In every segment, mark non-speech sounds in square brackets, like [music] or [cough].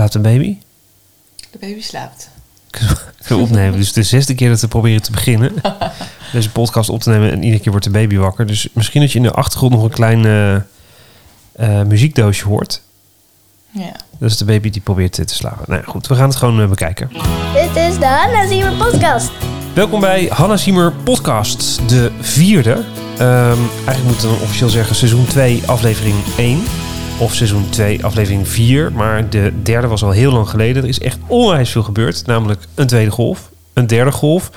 Slaapt de baby? De baby slaapt. Kunnen we opnemen. Dus de zesde keer dat we proberen te beginnen. [laughs] Deze podcast op te nemen en iedere keer wordt de baby wakker. Dus misschien dat je in de achtergrond nog een klein eh, eh, muziekdoosje hoort. Ja. Dat is de baby die probeert te slapen. Nou goed, we gaan het gewoon eh, bekijken. Dit is de Hanna Ziemer podcast. Welkom bij Hanna Siemer podcast, de vierde. Ehm, eigenlijk moeten we dan officieel zeggen seizoen 2, aflevering 1. Of seizoen 2, aflevering 4. Maar de derde was al heel lang geleden. Er is echt onwijs veel gebeurd. Namelijk een tweede golf, een derde golf,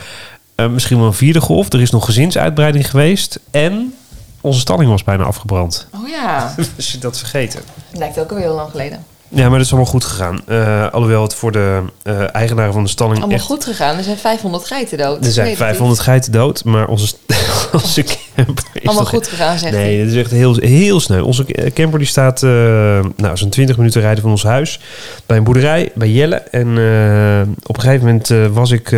eh, misschien wel een vierde golf. Er is nog gezinsuitbreiding geweest. En onze stalling was bijna afgebrand. Oh ja. Als [laughs] je dat vergeten. Lijkt ook alweer heel lang geleden. Ja, maar dat is allemaal goed gegaan. Eh, alhoewel het voor de eh, eigenaren van de stalling Allemaal echt... goed gegaan. Er zijn 500 geiten dood. Er zijn Weet ik 500 geiten dood, maar onze, [laughs] onze camper is. Allemaal goed gegaan, zegt Nee, het is echt heel, heel snel. Onze camper die staat eh, nou, zo'n 20 minuten rijden van ons huis. Bij een boerderij, bij Jelle. En op een gegeven moment was ik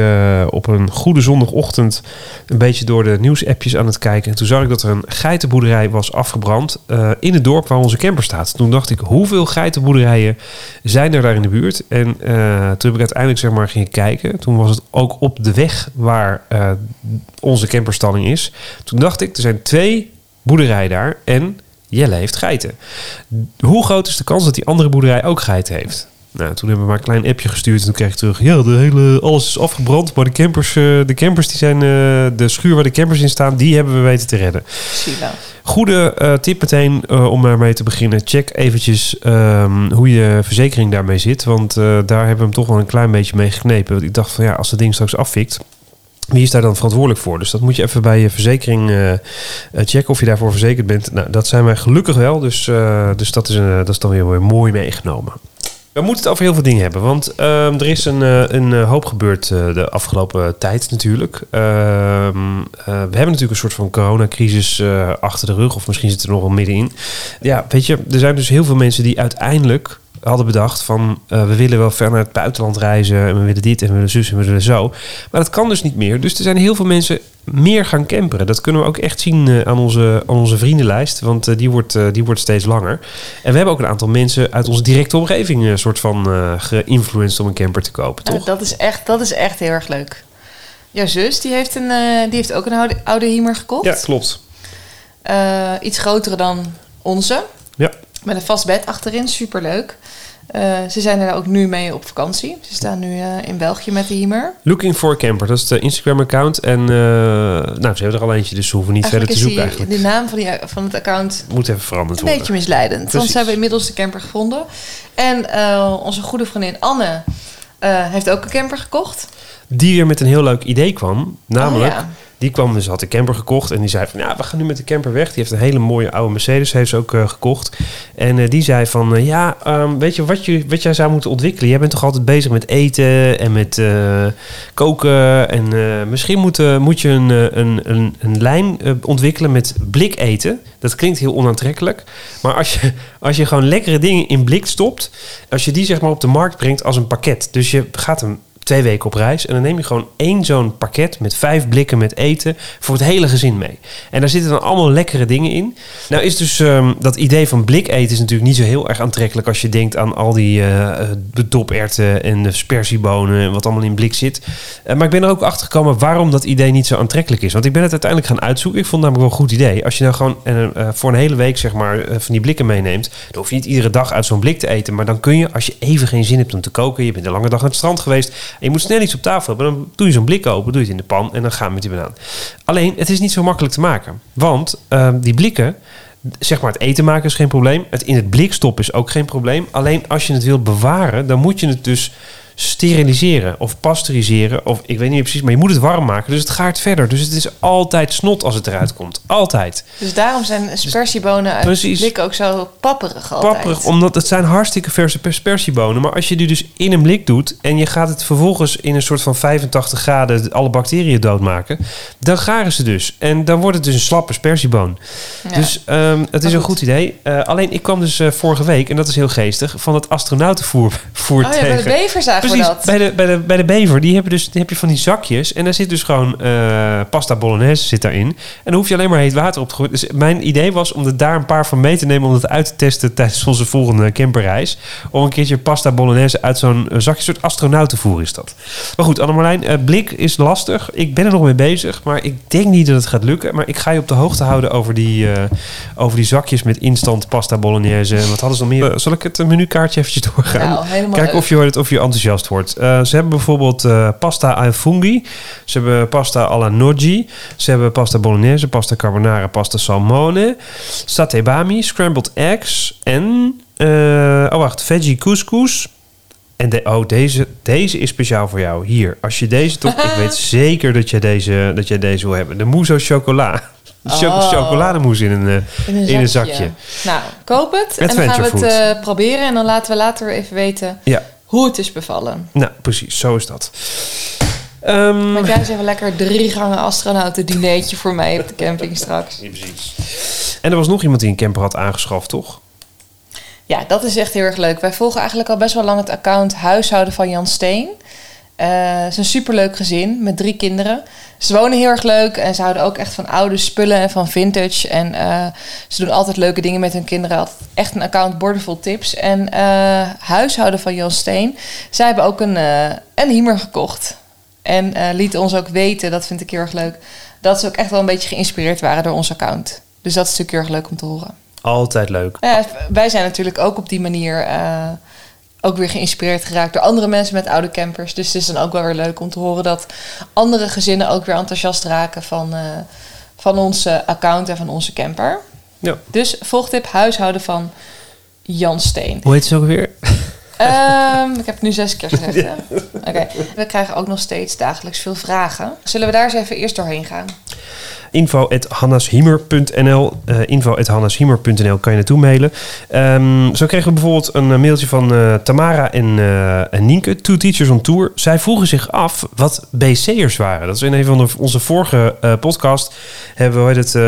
op een goede zondagochtend... een beetje door de nieuwsappjes aan het kijken. En toen zag ik dat er een geitenboerderij was afgebrand... in het dorp waar onze camper staat. Toen dacht ik, hoeveel geitenboerderijen zijn er daar in de buurt? En eh, toen heb ik uiteindelijk zeg maar ging kijken. Toen was het ook op de weg waar eh, onze camperstalling is. Toen dacht ik, er zijn twee boerderijen daar en Jelle heeft geiten. Hoe groot is de kans dat die andere boerderij ook geiten heeft? Nou, toen hebben we maar een klein appje gestuurd en toen kreeg ik terug... ja, de hele, alles is afgebrand, maar de campers, eh, de campers die zijn... eh, de schuur waar de campers in staan, die hebben we weten te redden. Goede eh, tip meteen eh, om daarmee te beginnen. Check eventjes ehm, hoe je verzekering daarmee zit. Want daar hebben we hem toch wel een klein beetje mee geknepen. Want ik dacht van ja, als dat ding straks afvikt... Wie is daar dan verantwoordelijk voor? Dus dat moet je even bij je verzekering checken of je daarvoor verzekerd bent. Nou, dat zijn wij gelukkig wel. Dus, dus dat, is een, dat is dan weer weer mooi meegenomen. We moeten het over heel veel dingen hebben. Want ehm, er is een, eh, een eh, hoop gebeurd eh, de afgelopen tijd natuurlijk. Ehm, eh, we hebben natuurlijk een soort van coronacrisis achter de rug. Of misschien zit er nog wel middenin. Ja, weet je, er zijn dus heel veel mensen die uiteindelijk hadden bedacht van... eh, we willen wel ver naar het buitenland reizen... en we willen dit en we willen zus en we willen zo. Maar dat kan dus niet meer. Dus er zijn heel veel mensen meer gaan camperen. Dat kunnen we ook echt zien eh, aan, onze, aan onze vriendenlijst. Want eh, die, wordt, die wordt steeds langer. En we hebben ook een aantal mensen uit onze directe omgeving... een soort van geïnfluenced om een camper te kopen, toch? dat, is echt, dat is echt heel erg leuk. Jouw zus, die heeft, een, die heeft ook een oude, oude Hiemer gekocht. Ja, klopt. Iets grotere dan onze. Ja. Met een vast bed achterin, superleuk. Eh ze zijn er ook nu mee op vakantie. Ze staan nu eh, in België met de Hiemer. Looking for a camper, dat is de Instagram-account. En eh, nou, ze hebben er al eentje, dus ze hoeven niet verder te zoeken die, eigenlijk. de naam van, die, van het account Moet even veranderd een worden. beetje misleidend. Want ze hebben inmiddels de camper gevonden. En onze goede vriendin Anne heeft ook een camper gekocht. Die weer met een heel leuk idee kwam. Namelijk, Oh, ja. Die kwam dus, had de camper gekocht. En die zei van, ja, we gaan nu met de camper weg. Die heeft een hele mooie oude Mercedes, heeft ze ook eh, gekocht. En eh, die zei van, eh, ja, ehm, weet je wat, je wat jij zou moeten ontwikkelen? Jij bent toch altijd bezig met eten en met koken. En misschien moet, moet je een, een, een, een lijn ontwikkelen met blik eten. Dat klinkt heel onaantrekkelijk. Maar als je, als je gewoon lekkere dingen in blik stopt... als je die zeg maar op de markt brengt als een pakket. Dus je gaat hem twee weken op reis. En dan neem je gewoon één zo'n pakket met vijf blikken met eten voor het hele gezin mee. En daar zitten dan allemaal lekkere dingen in. Nou is dus ehm, dat idee van blik eten is natuurlijk niet zo heel erg aantrekkelijk als je denkt aan al die doperwten en de spersiebonen en wat allemaal in blik zit. Eh, maar ik ben er ook achter gekomen waarom dat idee niet zo aantrekkelijk is. Want ik ben het uiteindelijk gaan uitzoeken. Ik vond het namelijk wel een goed idee. Als je nou gewoon voor een hele week zeg maar van die blikken meeneemt, dan hoef je niet iedere dag uit zo'n blik te eten. Maar dan kun je, als je even geen zin hebt om te koken, je bent een lange dag naar het strand geweest je moet snel iets op tafel hebben, dan doe je zo'n blik open, doe je het in de pan en dan gaan we met die banaan. Alleen, het is niet zo makkelijk te maken. Want eh, die blikken, zeg maar het eten maken is geen probleem. Het in het blik stoppen is ook geen probleem. Alleen als je het wilt bewaren, dan moet je het dus steriliseren of pasteuriseren. Of ik weet niet precies, maar je moet het warm maken. Dus het gaat verder. Dus het is altijd snot als het eruit komt. Altijd. Dus daarom zijn spersiebonen uit Precies. blik ook zo papperig altijd. Papperig, omdat het zijn hartstikke verse spersiebonen. Maar als je die dus in een blik doet en je gaat het vervolgens in een soort van 85 graden alle bacteriën doodmaken, dan garen ze dus. En dan wordt het dus een slappe spersieboon. Ja. Dus ehm, het is een goed. idee. Eh, alleen ik kwam dus eh, vorige week, en dat is heel geestig, van het astronautenvoer voer oh ja, bij de tegen. Voor precies. dat. Bij de, bij, de, bij de bever, die hebben dus, die heb je van die zakjes. En daar zit dus gewoon eh, pasta bolognese zit daarin. En dan hoef je alleen maar heet water op te gooien. Dus mijn idee was om er daar een paar van mee te nemen... om dat uit te testen tijdens onze volgende camperreis. Om een keertje pasta bolognese uit zo'n eh, zakje... Een soort astronautenvoer is dat. Maar goed, Annemarlijn, eh, blik is lastig. Ik ben er nog mee bezig, maar ik denk niet dat het gaat lukken. Maar ik ga je op de hoogte houden over die, eh, over die zakjes... met instant pasta bolognese. En wat hadden ze nog meer? Zal ik het menukaartje eventjes doorgaan? Nou, Kijk of je, hoort, of je enthousiast wordt. Eh, ze hebben bijvoorbeeld eh, pasta al fungi. Ze hebben pasta alla gnocchi. Ze hebben pasta bolognese, pasta carbonara, pasta salmone. Satay bami, scrambled eggs. En, eh, oh wacht, veggie couscous. En de, oh, deze, deze is speciaal voor jou. Hier, als je deze toch... ik weet [laughs] zeker dat jij deze, dat jij deze wil hebben. De mousse chocola. Cho- Oh. chocolademousse in een, In een, in een zakje. zakje. Nou, koop het. En dan gaan we het proberen. En dan laten we later even weten Ja, hoe het is bevallen. nou precies, zo is dat. Ehm, Want jij is even lekker drie gangen astronauten dineetje voor mij op de camping [laughs] straks. Ja, precies. En er was nog iemand die een camper had aangeschaft, toch? Ja, dat is echt heel erg leuk. Wij volgen eigenlijk al best wel lang het account Huishouden van Jan Steen. Eh, het is een superleuk gezin met drie kinderen. Ze wonen heel erg leuk en ze houden ook echt van oude spullen en van vintage. En eh, ze doen altijd leuke dingen met hun kinderen. Altijd echt een account bordervol tips. En eh, Huishouden van Jan Steen, zij hebben ook een, een Hiemer gekocht. En lieten ons ook weten, dat vind ik heel erg leuk, dat ze ook echt wel een beetje geïnspireerd waren door ons account. Dus dat is natuurlijk heel erg leuk om te horen. Altijd leuk. Wij zijn natuurlijk ook op die manier ook weer geïnspireerd geraakt door andere mensen met oude campers. Dus het is dan ook wel weer leuk om te horen dat andere gezinnen ook weer enthousiast raken van, eh, van onze account en van onze camper. Ja. Dus volgtip huishouden van Jan Steen. Hoe heet ze ook weer? Ehm, ik heb het nu zes keer gezegd. Oké. We krijgen ook nog steeds dagelijks veel vragen. Zullen we daar eens even eerst doorheen gaan? info.hannashiemer.nl uh, info.hannashiemer.nl kan je naartoe mailen. Ehm, zo kregen we bijvoorbeeld een eh, mailtje van eh, Tamara en, eh, en Nienke, Two Teachers on Tour. Zij vroegen zich af wat BC'ers waren. Dat is in een van de, onze vorige eh, podcast hebben we het, eh,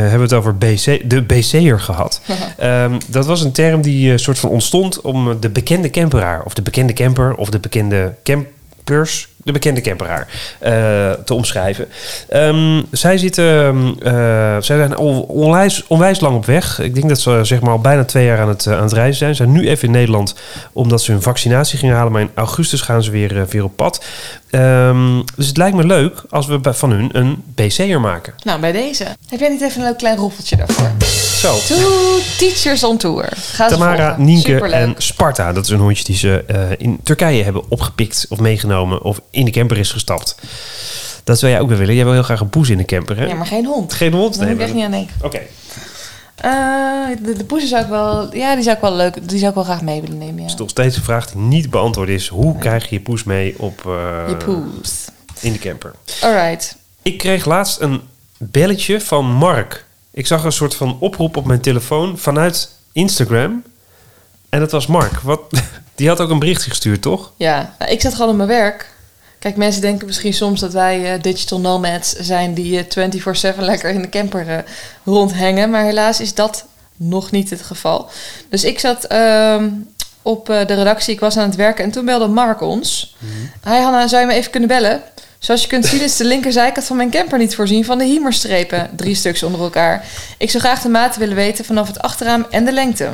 hebben we het over BC, de BC'er gehad. [laughs] Ehm, dat was een term die eh, soort van ontstond om de bekende camperaar of de bekende camper of de bekende campers de bekende camperaar, uh, te omschrijven. Um, zij, zitten, uh, zij zijn onwijs, onwijs lang op weg. Ik denk dat ze zeg maar, al bijna twee jaar aan het, uh, aan het reizen zijn. Ze zijn nu even in Nederland omdat ze hun vaccinatie gingen halen. Maar in augustus gaan ze weer, weer op pad. Um, dus het lijkt me leuk als we van hun een BC'er maken. Nou, bij deze. Heb jij niet even een leuk klein roffeltje daarvoor? Zo. Two Teachers on Tour. Ga Tamara, Nienke en Sparta. Dat is een hondje die ze in Turkije hebben opgepikt of meegenomen... of in de camper is gestapt. Dat zou jij ook wel willen. Jij wil heel graag een poes in de camper, hè? Ja, maar geen hond. Geen hond? Nee, ik echt niet aan denken. Oké. Okay. Uh, de, de poes zou ik wel... Ja, die zou ik wel leuk... Die zou ik wel graag mee willen nemen, ja. Dat is nog steeds een vraag die niet beantwoord is. Hoe nee. krijg je je poes mee op... Uh, je poes. In de camper. Alright. Ik kreeg laatst een belletje van Mark. Ik zag een soort van oproep op mijn telefoon vanuit Instagram. En dat was Mark. Wat, [laughs] die had ook een berichtje gestuurd, toch? Ja, nou, ik zat gewoon op mijn werk. Kijk, mensen denken misschien soms dat wij uh, digital nomads zijn die uh, 24-7 lekker in de camper uh, rondhangen. Maar helaas is dat nog niet het geval. Dus ik zat ehm, op eh, de redactie, ik was aan het werken en toen belde Mark ons. Mm -hmm. Hi Hanna, zou je me even kunnen bellen? Zoals je kunt zien is de linkerzijkant van mijn camper niet voorzien van de hiemerstrepen. Drie stuks onder elkaar. Ik zou graag de maat willen weten vanaf het achterraam en de lengte.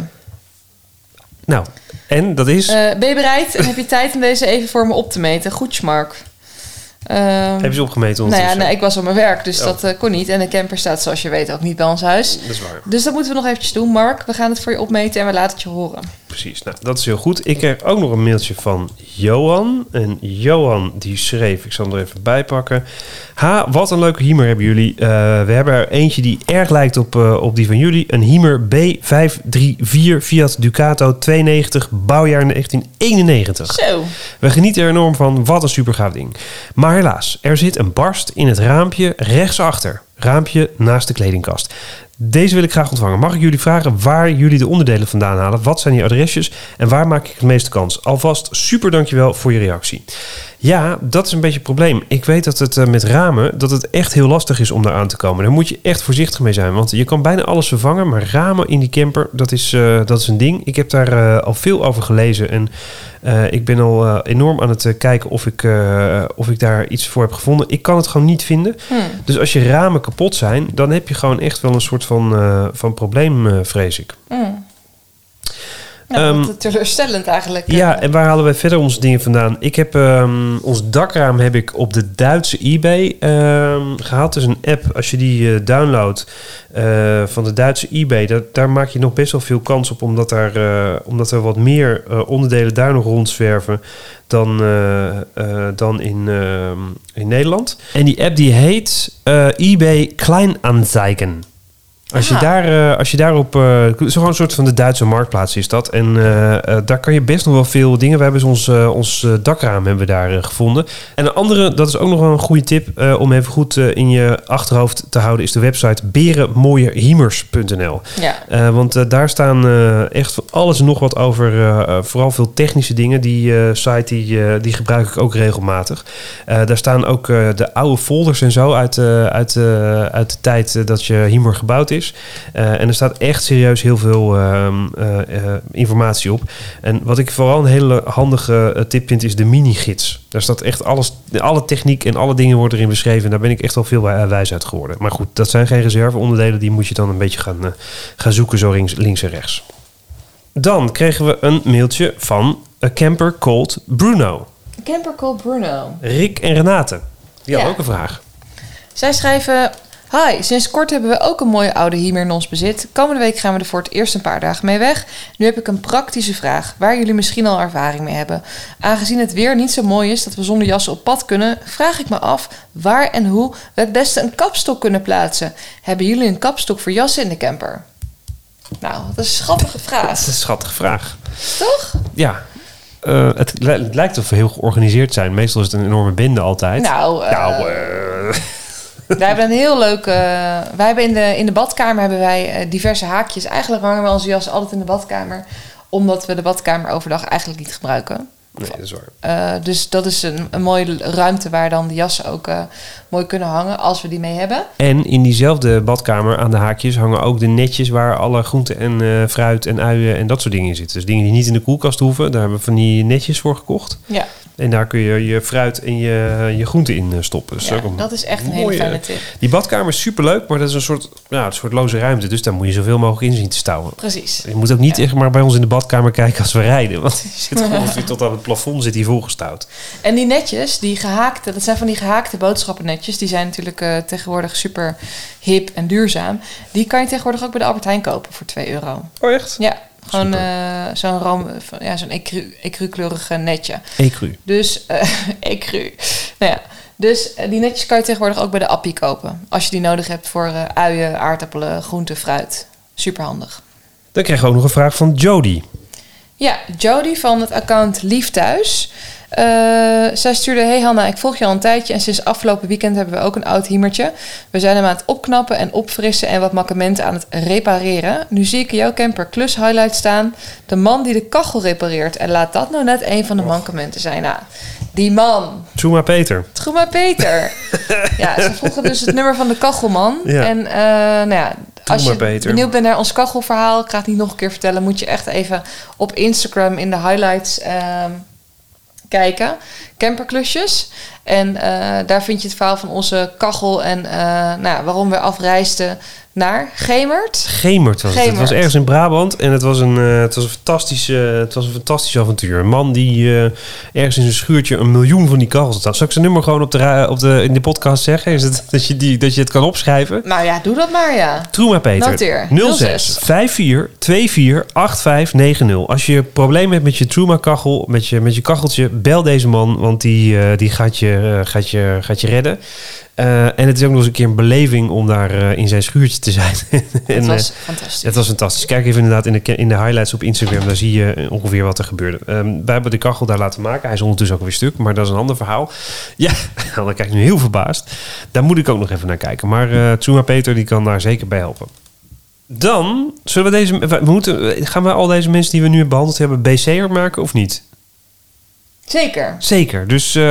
Nou, en dat is... Uh, ben je bereid en heb je tijd om deze even voor me op te meten? Goed, Mark. Um, heb je ze opgemeten Nou ja, nee, ik was op mijn werk, dus oh. dat uh, kon niet. En de camper staat, zoals je weet, ook niet bij ons huis. Dat is waar. Dus dat moeten we nog eventjes doen. Mark, we gaan het voor je opmeten en we laten het je horen. Precies, nou, dat is heel goed. Ik kreeg ook nog een mailtje van Johan. En Johan die schreef, ik zal hem er even bij pakken. Ha, wat een leuke Hiemer hebben jullie. Uh, we hebben er eentje die erg lijkt op, uh, op die van jullie. Een Hiemer B534 Fiat Ducato 92, bouwjaar 1991. Zo. We genieten er enorm van. Wat een super gaaf ding. Maar helaas, er zit een barst in het raampje rechtsachter. Raampje naast de kledingkast. Deze wil ik graag ontvangen. Mag ik jullie vragen waar jullie de onderdelen vandaan halen? Wat zijn je adresjes en waar maak ik het meeste kans? Alvast super dankjewel voor je reactie. Ja, dat is een beetje het probleem. Ik weet dat het eh, met ramen dat het echt heel lastig is om daar aan te komen. Daar moet je echt voorzichtig mee zijn. Want je kan bijna alles vervangen. Maar ramen in die camper, dat is, eh, dat is een ding. Ik heb daar eh, al veel over gelezen. En ik ben al enorm aan het kijken of ik, of ik daar iets voor heb gevonden. Ik kan het gewoon niet vinden. Hmm. Dus als je ramen kapot zijn, dan heb je gewoon echt wel een soort van, van probleem, vrees ik. Hmm. Nou, Ehm, teleurstellend eigenlijk. Ja, en waar halen wij verder onze dingen vandaan? Ik heb ehm, ons dakraam heb ik op de Duitse eBay ehm, gehaald. Dus een app, als je die eh, downloadt eh, van de Duitse eBay, dat, daar maak je nog best wel veel kans op, omdat, daar, eh, omdat er wat meer eh, onderdelen daar nog rondzwerven dan, eh, eh, dan in, in Nederland. En die app die heet eh, eBay Kleinanzeigen. Als je, daar, eh, als je daarop... eh zo gewoon een soort van de Duitse marktplaats is dat. En eh, daar kan je best nog wel veel dingen... We hebben ons, ons dakraam hebben we daar gevonden. En een andere, dat is ook nog wel een goede tip... om even goed in je achterhoofd te houden... is de website berenmooieriemers.nl. Ja. Want daar staan echt van alles en nog wat over. vooral veel technische dingen. Die site die, die gebruik ik ook regelmatig. Daar staan ook de oude folders en zo uit, uit, uit de tijd dat je Hiemer gebouwd is. Eh, en er staat echt serieus heel veel ehm, eh, eh, informatie op. En wat ik vooral een hele handige tip vind is de mini-gids. Daar staat echt alles, alle techniek en alle dingen worden erin beschreven. En daar ben ik echt wel veel wij- wijs uit geworden. Maar goed, dat zijn geen reserveonderdelen. Die moet je dan een beetje gaan, gaan zoeken zo links, links en rechts. Dan kregen we een mailtje van A Camper Called Bruno. Camper Call Bruno. Rick en Renate. Die hadden ook een vraag. Zij schrijven... Hi, sinds kort hebben we ook een mooie oude Hiemer in ons bezit. Komende week gaan we er voor het eerst een paar dagen mee weg. Nu heb ik een praktische vraag, waar jullie misschien al ervaring mee hebben. Aangezien het weer niet zo mooi is dat we zonder jassen op pad kunnen... vraag ik me af waar en hoe we het beste een kapstok kunnen plaatsen. Hebben jullie een kapstok voor jassen in de camper? Nou, dat is een schattige Dat vraag, is een schattige vraag. toch? Ja, eh, het, li- het lijkt of we heel georganiseerd zijn. Meestal is het een enorme bende altijd. Nou, eh, Nou, eh, [laughs] Wij hebben een heel leuk. eh, wij hebben in de, in de badkamer hebben wij eh, diverse haakjes. Eigenlijk hangen we onze jas altijd in de badkamer. Omdat we de badkamer overdag eigenlijk niet gebruiken. nee, dat is waar. Eh, dus dat is een, een mooie ruimte waar dan de jassen ook mooi kunnen hangen. Als we die mee hebben. En in diezelfde badkamer aan de haakjes hangen ook de netjes waar alle groenten en fruit en uien en dat soort dingen in zitten. Dus dingen die niet in de koelkast hoeven, daar hebben we van die netjes voor gekocht. Ja, En daar kun je je fruit en je, je groenten in eh, stoppen. Dus ja, dat is echt een hele fijne tip. Die badkamer is superleuk, maar dat is een soort, ja, een soort loze ruimte. Dus daar moet je zoveel mogelijk in zien te stouwen. Precies. Je moet ook niet Ja. echt maar bij ons in de badkamer kijken als we rijden. Want [laughs] die zit gewoon tot aan het plafond zit die volgestouwd. En die netjes, die gehaakte, dat zijn van die gehaakte boodschappennetjes. Die zijn natuurlijk eh, tegenwoordig super hip en duurzaam. Die kan je tegenwoordig ook bij de Albert Heijn kopen voor 2 euro. Oh echt? Ja, gewoon eh, zo'n room, ja, zo'n ecru, ecru-kleurig netje. Ecru. Dus, eh [laughs] ecru. Nou ja, dus eh, die netjes kan je tegenwoordig ook bij de appie kopen. Als je die nodig hebt voor uien, aardappelen, groenten, fruit. Super handig. Dan kregen we ook nog een vraag van Jody. Ja, Jody van het account Lief Thuis. Eh, zij stuurde: Hey Hanna, ik volg je al een tijdje en sinds afgelopen weekend hebben we ook een oud hiemertje. We zijn hem aan het opknappen en opfrissen en wat mankementen aan het repareren. Nu zie ik in jouw camper klus highlight staan. De man die de kachel repareert. En laat dat nou net een van de mankementen zijn. Nou, die man, Tsuma Peter. Troema Peter. [laughs] ja, ze vroegen dus het nummer van de kachelman. Ja. En eh, nou ja, als je Peter. benieuwd bent naar ons kachelverhaal, ik ga het niet nog een keer vertellen, moet je echt even op Instagram in de highlights ehm, kijken. Camperklusjes. En eh, daar vind je het verhaal van onze kachel en eh, nou waarom we afreisden naar Gemert. Gemert was het. Het was Gemert. ergens in Brabant en het was een, eh, het was een, fantastisch, eh, het was een fantastisch avontuur. Een man die eh, ergens in zijn schuurtje een miljoen van die kachels had. Zal ik zijn nummer gewoon op de, op de, in de podcast zeggen? Is het, [laughs] dat, je die, dat je het kan opschrijven? Nou ja, doe dat maar ja. Troema Peter. Noteer. 06 54 24 8590. Als je problemen hebt met je Truma kachel, met je, met je kacheltje, bel deze man, want die, eh, die gaat, je, gaat, je, gaat je redden. Eh, en het is ook nog eens een keer een beleving om daar eh, in zijn schuurtje te zijn. [laughs] en, Het eh, was fantastisch. het was fantastisch. Kijk even inderdaad in de, in de highlights op Instagram. Daar zie je eh, ongeveer wat er gebeurde. Ehm, wij hebben de kachel daar laten maken. Hij is ondertussen ook weer stuk, maar dat is een ander verhaal. [laughs] Ja, [laughs] dan kijk ik nu heel verbaasd. Daar moet ik ook nog even naar kijken. Maar eh Tsuma Peter die kan daar zeker bij helpen. Dan zullen we deze. We moeten, gaan we al deze mensen die we nu behandeld hebben BC'er maken of niet? Zeker. Zeker. Dus, eh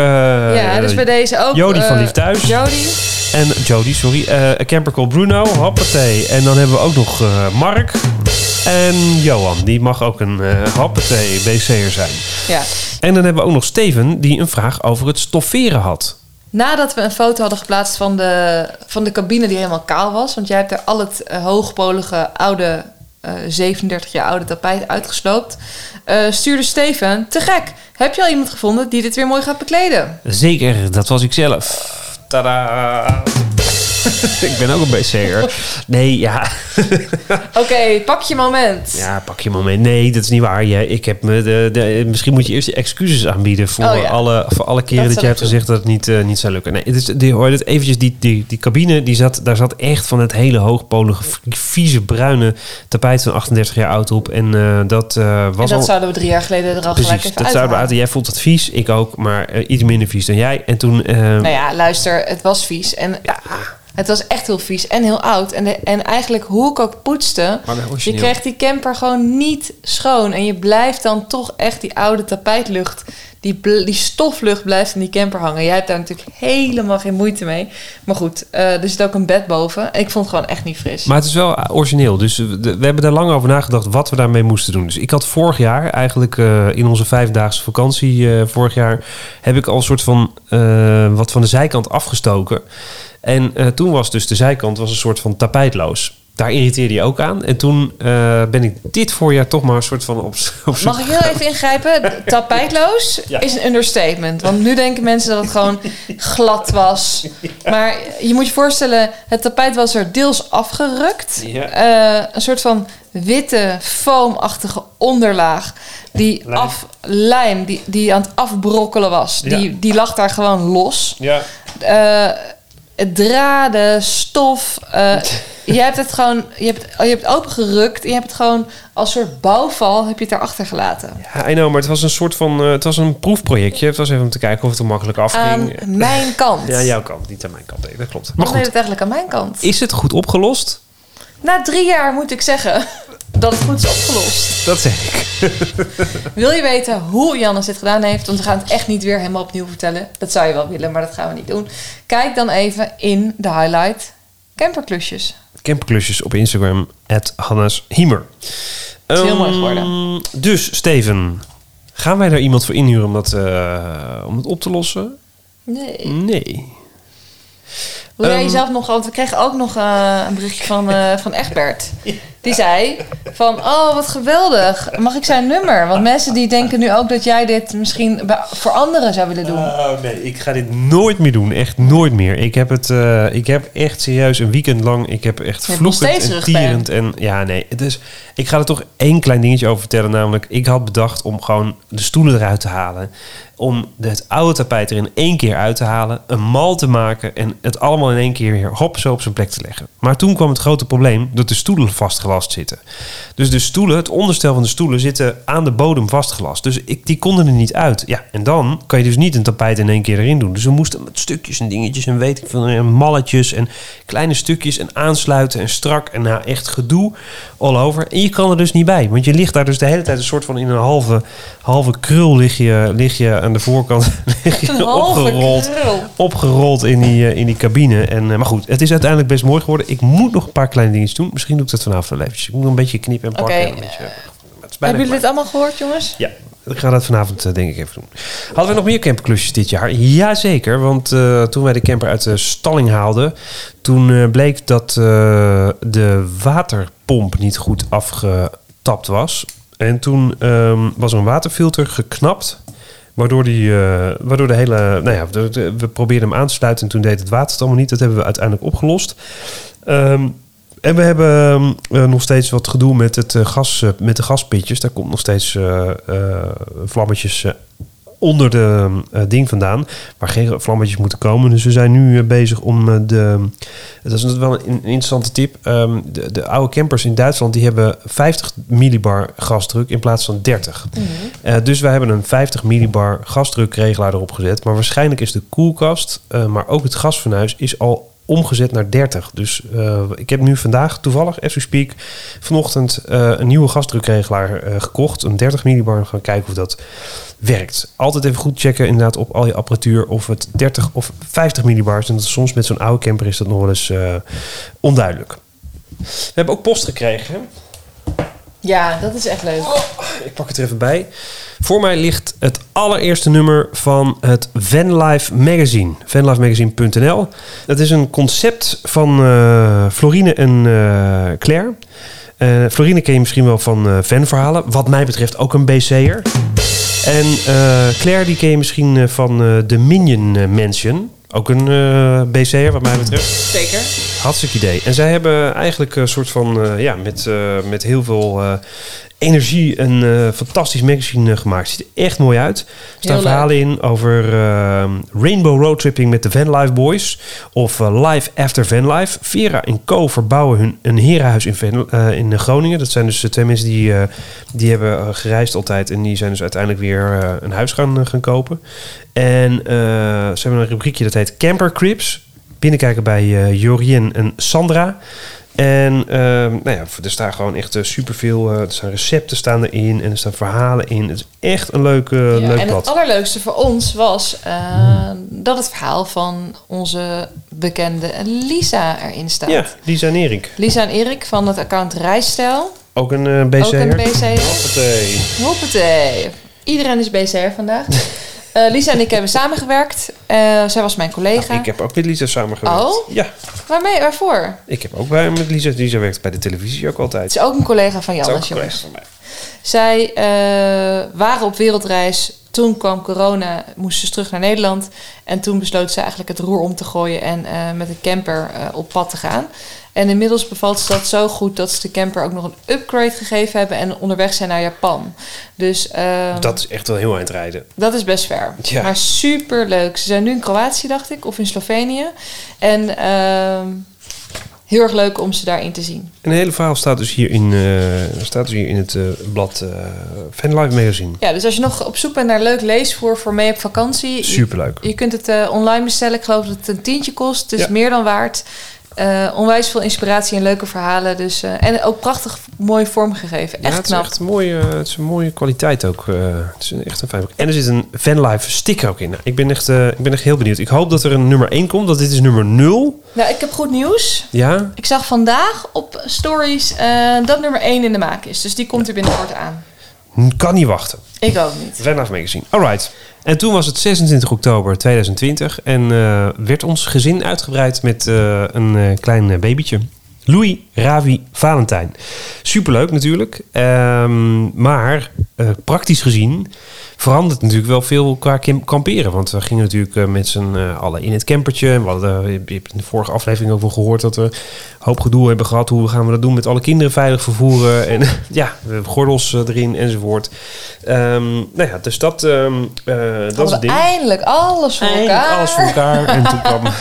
ja, dus bij deze ook. Jody van eh, Lief Thuis. Jody. En Jody, sorry. een camper called Bruno, hoppatee. En dan hebben we ook nog Mark. En Johan, die mag ook een eh hoppatee BC'er zijn. Ja. En dan hebben we ook nog Steven, die een vraag over het stofferen had. Nadat we een foto hadden geplaatst van de, van de cabine die helemaal kaal was. Want jij hebt er al het hoogpolige oude, 37 jaar oude tapijt uitgesloopt. eh, stuurde Steven, te gek, heb je al iemand gevonden die dit weer mooi gaat bekleden? Zeker, dat was ik zelf. Tada! [laughs] ik ben ook een BC'er. Nee, ja. [laughs] Oké, pak je moment. Ja, pak je moment. Nee, dat is niet waar. Ja, ik heb me de, de, misschien moet je eerst excuses aanbieden voor, Oh ja. alle, voor alle keren Dat dat, je hebt gezegd dat het niet, eh, niet zou lukken. Nee, het is, die, hoor het eventjes, die, die, die cabine, die zat, daar zat echt van het hele hoogpolige, vieze, bruine tapijt van 38 jaar oud op. En eh, dat eh, En was dat al... zouden we drie jaar geleden er al gelijk Precies, dat zouden we uit. Jij vond het vies, ik ook, maar iets minder vies dan jij. En toen... Nou ja, luister, het was vies. En het was echt heel vies en heel oud. En, de, en eigenlijk hoe ik ook poetste, je kreeg die camper gewoon niet schoon. En je blijft dan toch echt die oude tapijtlucht, die, die stoflucht blijft in die camper hangen. Jij hebt daar natuurlijk helemaal geen moeite mee. Maar goed, eh, er zit ook een bed boven. En ik vond het gewoon echt niet fris. Maar het is wel origineel. Dus we de- we hebben daar lang over nagedacht wat we daarmee moesten doen. Dus ik had vorig jaar, eigenlijk eh, in onze vijfdaagse vakantie eh, vorig jaar, heb ik al een soort van eh, wat van de zijkant afgestoken. En eh, toen was dus de zijkant was een soort van tapijtloos. Daar irriteerde je ook aan. En toen eh, ben ik dit voorjaar toch maar een soort van op, op Mag ik heel even ingrijpen? [laughs] Tapijtloos Ja. is een understatement. Want nu denken mensen dat het gewoon glad was. Maar je moet je voorstellen, het tapijt was er deels afgerukt. Ja. Eh, een soort van witte, foamachtige onderlaag. Die Lijm. af, lijm, die, die aan het afbrokkelen was. Die, die lag daar gewoon los. Ja. Draden, stof. eh, [laughs] je hebt het gewoon, je hebt, je hebt het opengerukt. En je hebt het gewoon als soort bouwval heb je het erachter gelaten. Ja, I know, maar het was een soort van, eh, het was een proefprojectje. Het was even om te kijken of het er makkelijk Aan afging. [laughs] mijn kant. Ja, jouw kant, niet aan mijn kant. Nee, dat klopt. Maar goed, het eigenlijk aan mijn kant? is het goed opgelost? Na drie jaar moet ik zeggen [laughs] dat het goed is opgelost. Dat zeg ik. [laughs] Wil je weten hoe Jannes dit gedaan heeft? Want we gaan het echt niet weer helemaal opnieuw vertellen. Dat zou je wel willen, maar dat gaan we niet doen. Kijk dan even in de highlight camperklusjes. Camperklusjes op Instagram, at Hannes Hiemer. is heel mooi Ehm, geworden. Dus, Steven, gaan wij daar iemand voor inhuren om dat, eh, om het op te lossen? Nee. Nee. Wil jij Ehm. jezelf nog... Want we kregen ook nog eh, een berichtje van, eh van Egbert. [laughs] Die zei van... Oh, wat geweldig. Mag ik zijn nummer? Want mensen die denken nu ook dat jij dit misschien voor anderen zou willen doen. Oh, nee, ik ga dit nooit meer doen. Echt nooit meer. Ik heb het, eh, ik heb echt serieus een weekend lang, ik heb echt vloekend en tierend. En ja, nee, het is, ik ga er toch één klein dingetje over vertellen. Namelijk, ik had bedacht om gewoon de stoelen eruit te halen. Om het oude tapijt er in één keer uit te halen. Een mal te maken en het allemaal in één keer weer hop zo op zijn plek te leggen. Maar toen kwam het grote probleem dat de stoelen vastgelast zitten. Dus de stoelen, het onderstel van de stoelen zitten aan de bodem vastgelast. Dus ik, die konden er niet uit. Ja, en dan kan je dus niet een tapijt in één keer erin doen. Dus we moesten met stukjes en dingetjes en weet ik veel, en malletjes en kleine stukjes en aansluiten en strak. En nou, echt gedoe all over. En je kan er dus niet bij, want je ligt daar dus de hele tijd een soort van in een halve, halve krul lig je, lig je aan de voorkant [laughs] lig je opgerold opgerold in die, eh, in die cabine. En, eh, maar goed, het is uiteindelijk best mooi geworden. Ik moet nog een paar kleine dingetjes doen. Misschien doe ik dat vanavond wel eventjes. Ik moet een beetje knippen en pakken. En beetje, is bijna Hebben jullie dit allemaal gehoord, jongens? Ja, ik ga dat vanavond eh, denk ik even doen. Hadden we nog meer camperklusjes dit jaar? Jazeker, want eh, toen wij de camper uit de stalling haalden... toen eh, bleek dat eh, de waterpomp niet goed afgetapt was. En toen ehm, was er een waterfilter geknapt... Waardoor, die, eh, waardoor de hele... Nou ja, we probeerden hem aan te sluiten... en toen deed het water het allemaal niet. Dat hebben we uiteindelijk opgelost. Ehm, en we hebben ehm, eh, nog steeds wat gedoe met, het, eh, gas, eh, met de gaspitjes. Daar komt nog steeds vlammetjes onder de ding vandaan. Waar geen vlammetjes moeten komen. Dus we zijn nu bezig om de... Dat is wel een, interessante tip. Ehm, de, de oude campers in Duitsland die hebben 50 millibar gasdruk in plaats van 30. Eh, dus wij hebben een 50 millibar gasdrukregelaar erop gezet. Maar waarschijnlijk is de koelkast, maar ook het gasfornuis is al omgezet naar 30. Dus eh, ik heb nu vandaag toevallig, as we speak, vanochtend eh, een nieuwe gasdrukregelaar eh, gekocht. Een 30 millibar. Gaan kijken of dat werkt. Altijd even goed checken inderdaad op al je apparatuur of het 30 of 50 millibar is. En dat soms met zo'n oude camper is dat nog wel eens onduidelijk. We hebben ook post gekregen. Ja, dat is echt leuk. Ik pak het er even bij. Voor mij ligt het allereerste nummer van het Vanlife Magazine. Vanlifemagazine.nl. Dat is een concept van eh, Florine en eh, Claire. Eh, Florine ken je misschien wel van fanverhalen. Wat mij betreft ook een BC'er. En Claire die ken je misschien van de Minion Mansion. Ook een eh BC'er wat mij betreft. Zeker. Hartstikke idee. En zij hebben eigenlijk een soort van, eh, ja, met, eh, met heel veel energie een eh, fantastisch magazine eh, gemaakt. Ziet er echt mooi uit. Er staan Heel verhalen in over eh, rainbow roadtripping met de Vanlife Boys. Of eh, Life After Vanlife. Vera en Co. verbouwen hun, een herenhuis in, Van, in Groningen. Dat zijn dus twee mensen die, die hebben gereisd altijd. En die zijn dus uiteindelijk weer een huis gaan, gaan kopen. En ze hebben een rubriekje dat heet Camper Cribs. Binnenkijken bij Jorien en Sandra. En ehm, nou ja, er staan gewoon echt super superveel. eh, er staan recepten staan erin en er staan verhalen in. Het is echt een leuk, eh, Ja, leuk en blad. het allerleukste voor ons was eh, dat het verhaal van onze bekende Lisa erin staat. Ja, Lisa en Erik. Lisa en Erik van het account Reisstijl. Ook een eh BC'er. Ook een BC'er. Hoppatee. Hoppatee. Iedereen is BCR vandaag. [laughs] Eh, Lisa en ik hebben samengewerkt. Eh, zij was mijn collega. Nou, ik heb ook met Lisa samengewerkt. Oh? Ja, Waarmee, waarvoor? ik heb ook bij met Lisa. Lisa werkt bij de televisie ook altijd. Het is ook een collega van Het is Jan, ook een collega van mij. Zij eh, waren op wereldreis. Toen kwam corona, moesten ze terug naar Nederland. En toen besloot ze eigenlijk het roer om te gooien en met een camper op pad te gaan. En inmiddels bevalt ze dat zo goed dat ze de camper ook nog een upgrade gegeven hebben en onderweg zijn naar Japan. Dus ehm, Dat is echt wel heel eind rijden. dat is best ver. Ja. Maar super leuk. Ze zijn nu in Kroatië, dacht ik, of in Slovenië. En ehm, heel erg leuk om ze daarin te zien. En het hele verhaal staat dus hier in, eh, staat dus hier in het eh, blad eh Fanlife Magazine. Ja, dus als je nog op zoek bent naar leuk leesvoer voor mee op vakantie, Superleuk. Je kunt het online bestellen. Ik geloof dat het een tientje kost. Dus Ja. meer dan waard. Eh, onwijs veel inspiratie en leuke verhalen. Dus, eh, en ook prachtig mooi vormgegeven. Ja, Echt het is echt een mooie, het is een mooie kwaliteit ook. eh, het is een- echt een fijn boek. En er zit een Vanlife sticker ook in. Nou, ik, ben echt, ik ben echt heel benieuwd. Ik hoop dat er een nummer 1 komt. Dat dit is nummer 0. Nou, ik heb goed nieuws. Ja, Ik zag vandaag op stories dat nummer 1 in de maak is. Dus die komt er binnenkort aan. Kan niet wachten. Ik ook niet. Vanlife Magazine. Alright. En toen was het 26 oktober 2020 en eh, werd ons gezin uitgebreid met eh, een eh, klein babytje. Louis Ravi Valentijn. Superleuk natuurlijk. Ehm, maar eh, praktisch gezien verandert natuurlijk wel veel qua kamperen. Want we gingen natuurlijk eh, met z'n eh, allen in het campertje. We hadden, eh, je hebt in de vorige aflevering ook wel gehoord dat we een hoop gedoe hebben gehad. Hoe gaan we dat doen met alle kinderen veilig vervoeren? En [laughs] ja, we hebben gordels erin enzovoort. Ehm, nou ja, dus dat, ehm, eh, dat is het ding. eindelijk alles voor Eindelijk elkaar. alles voor elkaar. En toen kwam... [laughs]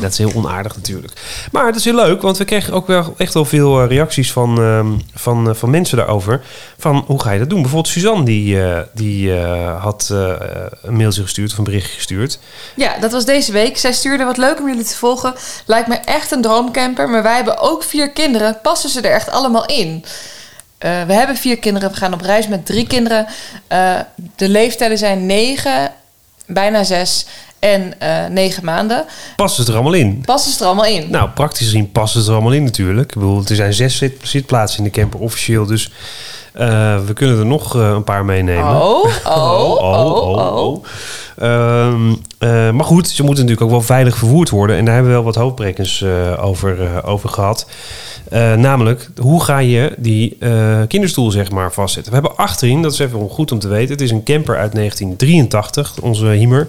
dat is heel onaardig natuurlijk. Maar het is heel leuk, want we kregen ook wel echt wel veel eh, reacties van, ehm, van, eh, van mensen daarover. Van, hoe ga je dat doen? Bijvoorbeeld Suzanne, die, eh, die had een mailtje gestuurd of een berichtje gestuurd. Ja, dat was deze week. Zij stuurde wat leuk om jullie te volgen. Lijkt me echt een droomcamper. Maar wij hebben ook vier kinderen. Passen ze er echt allemaal in? We hebben vier kinderen. We gaan op reis met drie kinderen. De leeftijden zijn negen, bijna zes en eh, negen maanden. Passen ze er allemaal in? Passen ze er allemaal in? Nou, praktisch gezien passen ze er allemaal in natuurlijk. Ik bedoel, er zijn zes zit- zitplaatsen in de camper officieel. Dus eh, we kunnen er nog eh, een paar meenemen. Oh, [laughs] oh, oh, oh. Ehm, eh, maar goed, ze moeten natuurlijk ook wel veilig vervoerd worden. En daar hebben we wel wat hoofdbrekens eh, over, eh, over gehad. Eh, namelijk, hoe ga je die kinderstoel zeg maar vastzetten? We hebben achterin, dat is even goed om te weten... het is een camper uit 1983, onze Hiemer.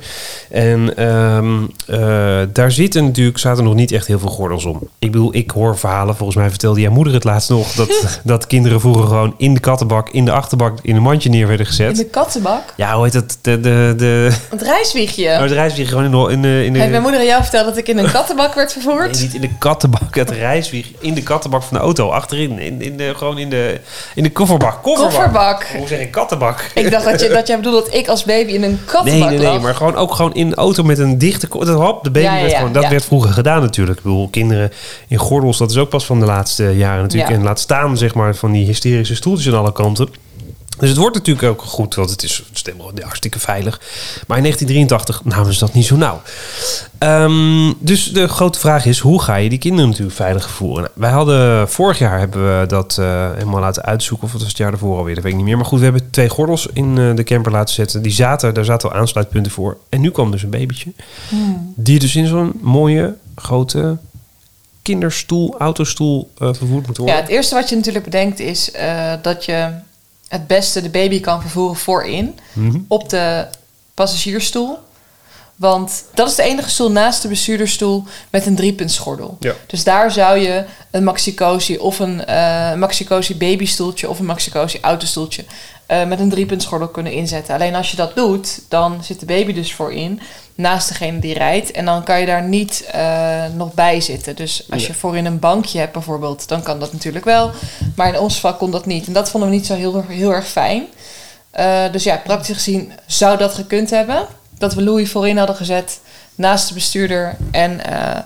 En ehm, eh, daar zitten natuurlijk, zaten nog niet echt heel veel gordels om. Ik bedoel, ik hoor verhalen, volgens mij vertelde jouw moeder het laatst nog... dat, [laughs] dat kinderen vroeger gewoon in de kattenbak, in de achterbak... in een mandje neer werden gezet. In de kattenbak? Ja, hoe heet dat? De, de, de, Het reiswiegje. Oh, het reiswieg gewoon in de... In de, de Heeft mijn moeder aan jou verteld dat ik in een kattenbak werd vervoerd? Nee, niet in de kattenbak. Het reiswieg in de kattenbak van de auto. Achterin. In, in de, gewoon in de, in de kofferbak. Kofferbak. Kofferbak. Hoe zeg ik kattenbak? Ik dacht dat, je, dat jij bedoelde dat ik als baby in een kattenbak Nee, nee, nee, lag. maar gewoon ook gewoon in een auto met een dichte... Dat, hop, de baby Ja, ja, werd gewoon... Dat ja. werd vroeger gedaan natuurlijk. Ik bedoel, kinderen in gordels, dat is ook pas van de laatste jaren natuurlijk. En laat staan, zeg maar, van die hysterische stoeltjes aan alle kanten. Dus het wordt natuurlijk ook goed, want het is, het is hartstikke veilig. Maar in 1983 namen ze dat niet zo nauw. Ehm, dus de grote vraag is, hoe ga je die kinderen natuurlijk veilig vervoeren? Nou, wij hadden, vorig jaar hebben we dat eh, helemaal laten uitzoeken. Of het was het jaar daarvoor alweer, dat weet ik niet meer. Maar goed, we hebben twee gordels in eh, de camper laten zetten. Die zaten, daar zaten al aansluitpunten voor. En nu kwam dus een babytje. Die dus in zo'n mooie, grote kinderstoel, autostoel eh, vervoerd moet worden. Ja, het eerste wat je natuurlijk bedenkt is dat je het beste de baby kan vervoeren voorin Mhm. op de passagiersstoel. Want dat is de enige stoel naast de bestuurdersstoel met een driepuntsgordel. Ja. Dus daar zou je een maxi-cosi of een eh maxi-cosi babystoeltje of een maxi-cosi autostoeltje eh, met een driepuntsgordel kunnen inzetten. Alleen als je dat doet, dan zit de baby dus voorin naast degene die rijdt. En dan kan je daar niet eh, nog bij zitten. Dus als Ja. je voorin een bankje hebt bijvoorbeeld, dan kan dat natuurlijk wel. Maar in ons geval kon dat niet. En dat vonden we niet zo heel, heel erg fijn. Dus ja, praktisch gezien zou dat gekund hebben. Dat we Louis voorin hadden gezet naast de bestuurder. En eh,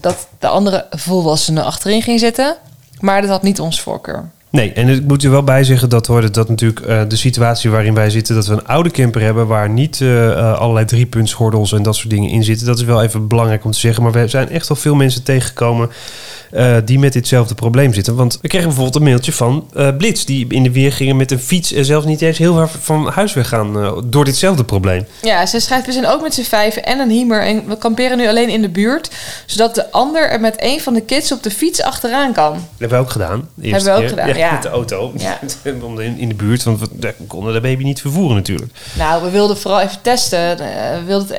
dat de andere volwassenen achterin ging zitten. Maar dat had niet ons voorkeur. Nee, en ik moet er wel bij zeggen dat hoort dat natuurlijk eh, de situatie waarin wij zitten, dat we een oude camper hebben waar niet eh, allerlei driepuntsgordels en dat soort dingen in zitten. Dat is wel even belangrijk om te zeggen. Maar we zijn echt al veel mensen tegengekomen eh, die met ditzelfde probleem zitten. Want we kregen bijvoorbeeld een mailtje van eh, Blitz, die in de weer gingen met een fiets en zelfs niet eens heel ver van huis weggaan eh, door ditzelfde probleem. Ja, ze schrijft, we zijn ook met z'n vijven en een hiemer. En we kamperen nu alleen in de buurt. Zodat de ander er met een van de kids op de fiets achteraan kan. Dat hebben we ook gedaan. Hebben we ook keer. gedaan, ja. Met de auto. Ja. [laughs] Om in, in de buurt, want we konden de baby niet vervoeren natuurlijk. Nou, we wilden vooral even testen. We wilden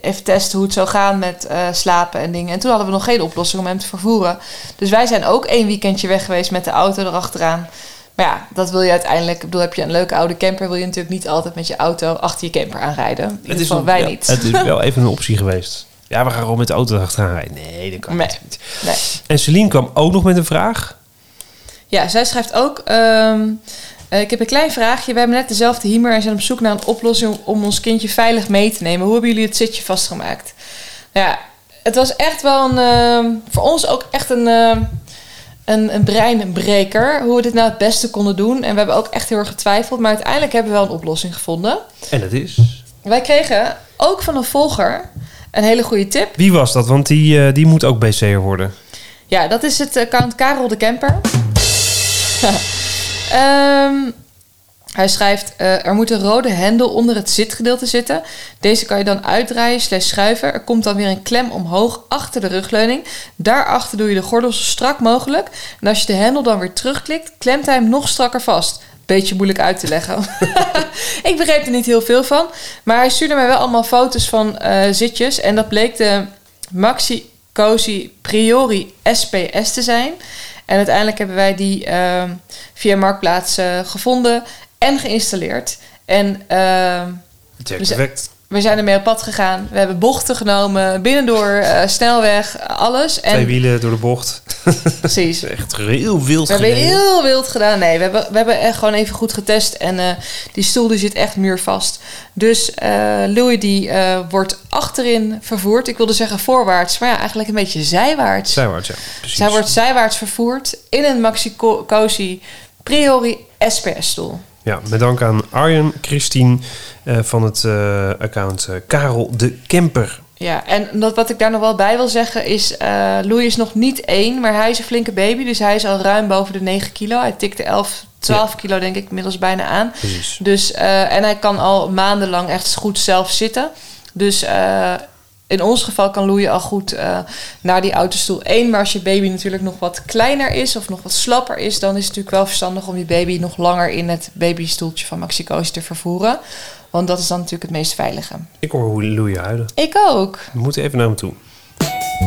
even testen hoe het zou gaan met slapen en dingen. En toen hadden we nog geen oplossing om hem te vervoeren. Dus wij zijn ook één weekendje weg geweest met de auto erachteraan. Maar ja, dat wil je uiteindelijk. Ik bedoel, heb je een leuke oude camper, wil je natuurlijk niet altijd met je auto achter je camper aanrijden. In ieder geval wij ja, niet. Het is [laughs] wel even een optie geweest. Ja, we gaan gewoon met de auto achteraan rijden. Nee, dat kan Nee. niet. Nee. En Celine kwam ook nog met een vraag. Ja, zij schrijft ook. ehm, eh, ik heb een klein vraagje. We hebben net dezelfde hiemer en zijn op zoek naar een oplossing om ons kindje veilig mee te nemen. Hoe hebben jullie het zitje vastgemaakt? Nou ja, het was echt wel een. ehm, voor ons ook echt een. ehm, een, een breinbreker. Hoe we dit nou het beste konden doen. En we hebben ook echt heel erg getwijfeld. Maar uiteindelijk hebben we wel een oplossing gevonden. En dat is... Wij kregen ook van een volger een hele goede tip. Wie was dat? Want die, eh, die moet ook BC'er worden. Ja, dat is het account Karel de Camper. [laughs] Ehm, hij schrijft, eh, er moet een rode hendel onder het zitgedeelte zitten. Deze kan je dan uitdraaien slash schuiven. Er komt dan weer een klem omhoog achter de rugleuning. Daarachter doe je de gordel zo strak mogelijk. En als je de hendel dan weer terugklikt, klemt hij hem nog strakker vast. Beetje moeilijk uit te leggen. [laughs] ik begreep er niet heel veel van. Maar hij stuurde mij wel allemaal foto's van eh, zitjes. En dat bleek de Maxi Cozy Priori SPS te zijn. En uiteindelijk hebben wij die ehm, via Marktplaats eh, gevonden en geïnstalleerd. En perfect. we zijn ermee op pad gegaan. We hebben bochten genomen, binnendoor, eh, snelweg, alles. En Twee wielen door de bocht. [laughs] precies. [laughs] Echt heel wild We hebben heel wild gedaan. Nee, we hebben, we hebben echt gewoon even goed getest. En eh, die stoel die zit echt muurvast. Dus eh Louis die wordt achterin vervoerd. Ik wilde zeggen voorwaarts, maar ja, eigenlijk een beetje zijwaarts. Zijwaarts, ja. Precies. Zij wordt zijwaarts vervoerd in een Maxi Co- Cozy Priori SPS-stoel. Ja, met dank aan Arjen Christine eh, van het eh, account eh, Karel de Camper. Ja, en dat, wat ik daar nog wel bij wil zeggen is... eh Louis is nog niet één, maar hij is een flinke baby. Dus hij is al ruim boven de 9 kilo. Hij tikte 11, 12 kilo denk ik inmiddels bijna aan. Precies. Dus, en hij kan al maandenlang echt goed zelf zitten. Dus eh, in ons geval kan Louis al goed eh, naar die autostoel. Eén, maar als je baby natuurlijk nog wat kleiner is... of nog wat slapper is... dan is het natuurlijk wel verstandig om je baby nog langer... in het babystoeltje van Maxicosi te vervoeren. Want dat is dan natuurlijk het meest veilige. Ik hoor hoe Louis huilen. Ik ook. We moeten even naar hem toe.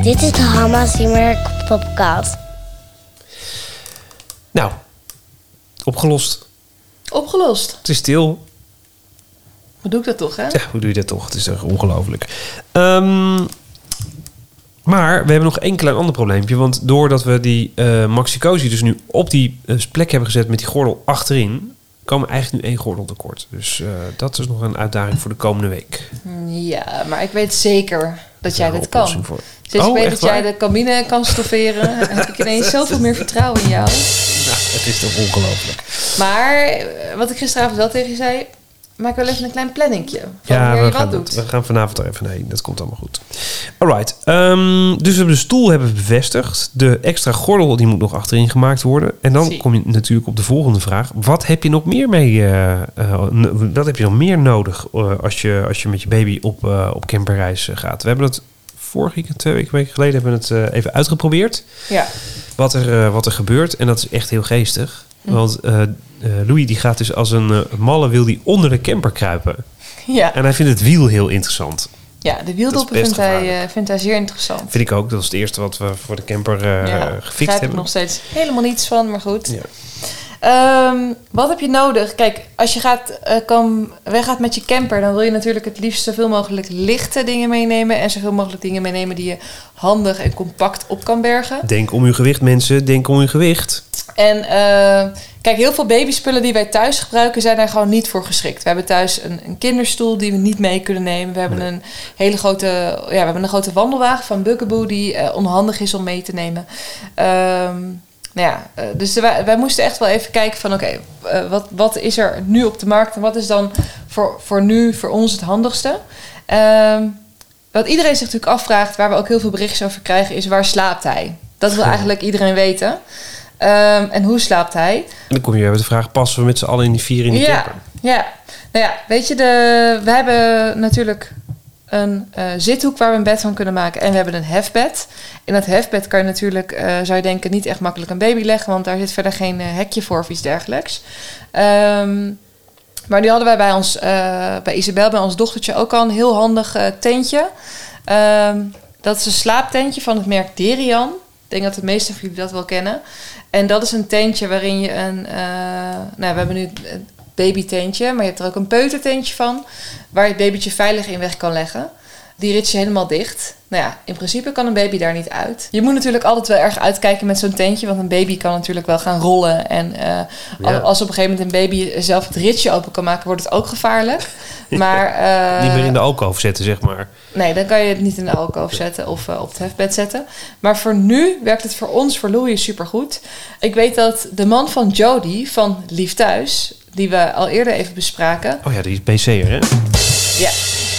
Dit is de Hamma Zimmer podcast. Nou, opgelost. Opgelost. Het is stil. Hoe doe ik dat toch, hè? Ja, hoe doe je dat toch? Het is toch ongelooflijk. Ehm, maar we hebben nog één klein ander probleempje. Want doordat we die Maxi Cosi dus nu op die eh, plek hebben gezet met die gordel achterin... komen eigenlijk nu één gordel tekort. Dus eh, dat is nog een uitdaging voor de komende week. Ja, maar ik weet zeker dat jij dit oplossing kan. Voor. Sinds Oh, ik weet echt dat jij de cabine kan stofferen, [laughs] heb ik ineens zoveel meer vertrouwen in jou. Nou, het is toch ongelooflijk. Maar wat ik gisteravond wel tegen je zei, maak wel even een klein planningje. Van Ja, we je gaan, wat dat, doet. we gaan vanavond er even heen. Dat komt allemaal goed. Alright. ehm, dus we hebben de stoel hebben bevestigd. De extra gordel die moet nog achterin gemaakt worden. En dan Zie. kom je natuurlijk op de volgende vraag. Wat heb je nog meer mee? eh, eh, wat heb je nog meer nodig eh, als, je, als je met je baby op, op camperreis gaat? We hebben het vorige week, twee weken, geleden, hebben we het even uitgeprobeerd. Ja, Wat er, wat er gebeurt. En dat is echt heel geestig. Hm. Want eh, Louis die gaat dus als een eh, malle wil die onder de camper kruipen. ja. En hij vindt het wiel heel interessant. ja de wieldoppen vindt hij, vindt hij zeer interessant. Vind ik ook. Dat is het eerste wat we voor de camper eh ja, gefixt begrijp ik hebben. nog steeds helemaal niets van, maar goed. Ja. Ehm, wat heb je nodig? Kijk, als je gaat, eh weggaat met je camper, dan wil je natuurlijk het liefst zoveel mogelijk lichte dingen meenemen. En zoveel mogelijk dingen meenemen die je handig en compact op kan bergen. Denk om uw gewicht, mensen. Denk om uw gewicht. En eh, kijk, heel veel babyspullen die wij thuis gebruiken zijn daar gewoon niet voor geschikt. We hebben thuis een, een kinderstoel die we niet mee kunnen nemen. We hebben Nee. een hele grote, ja, we hebben een grote wandelwagen van Bugaboo die eh, onhandig is om mee te nemen. Ehm, nou ja, eh, dus wij, wij moesten echt wel even kijken van oké, eh, wat, wat is er nu op de markt en wat is dan voor, voor nu, voor ons het handigste? Ehm, wat iedereen zich natuurlijk afvraagt, waar we ook heel veel berichtjes over krijgen, is waar slaapt hij? Dat wil [laughs] eigenlijk iedereen weten. Ehm, en hoe slaapt hij? En dan kom je weer met de vraag: passen we met z'n allen in die vier in die ja, camper? ja. Nou ja, weet je, de, we hebben natuurlijk een eh, zithoek waar we een bed van kunnen maken. En we hebben een hefbed. In dat hefbed kan je natuurlijk, eh, zou je denken, niet echt makkelijk een baby leggen. Want daar zit verder geen eh, hekje voor of iets dergelijks. Ehm, maar nu hadden wij bij ons, bij Isabel, bij ons dochtertje, ook al een heel handig tentje. Ehm, dat is een slaaptentje van het merk Derian. Ik denk dat de meeste van jullie dat wel kennen. En dat is een tentje waarin je een... eh, nou, we hebben nu babytentje, maar je hebt er ook een peutertentje van... waar je het babytje veilig in weg kan leggen. Die rits je helemaal dicht. Nou ja, in principe kan een baby daar niet uit. Je moet natuurlijk altijd wel erg uitkijken met zo'n tentje... want een baby kan natuurlijk wel gaan rollen. En eh, Ja. als op een gegeven moment een baby zelf het ritsje open kan maken... wordt het ook gevaarlijk. [laughs] Maar, eh, Niet meer in de alkoof zetten, zeg maar. Nee, dan kan je het niet in de alkoof zetten of eh, op het hefbed zetten. Maar voor nu werkt het voor ons, voor Louis, supergoed. Ik weet dat de man van Jody van Lief Thuis, die we al eerder even bespraken, Oh ja, die is BC'er, hè? ja,